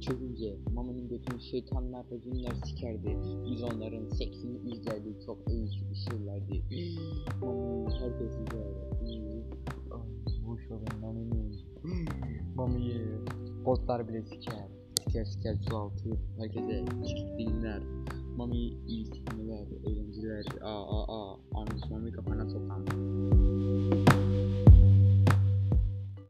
çözünce Mama'nın götünü şeytanlar ve cinler sikerdi. Biz onların seksini izlerdik çok iyi sıkışırlardı. Mami herkes izler. Bu şovun Mami'nin. Mami'yi botlar bile siker. Siker siker su altı. Herkese çıkıp dinler. Mami iyi sikmeler, eğlenceler. Aa aa aa. Anmış Mami kafana sokan.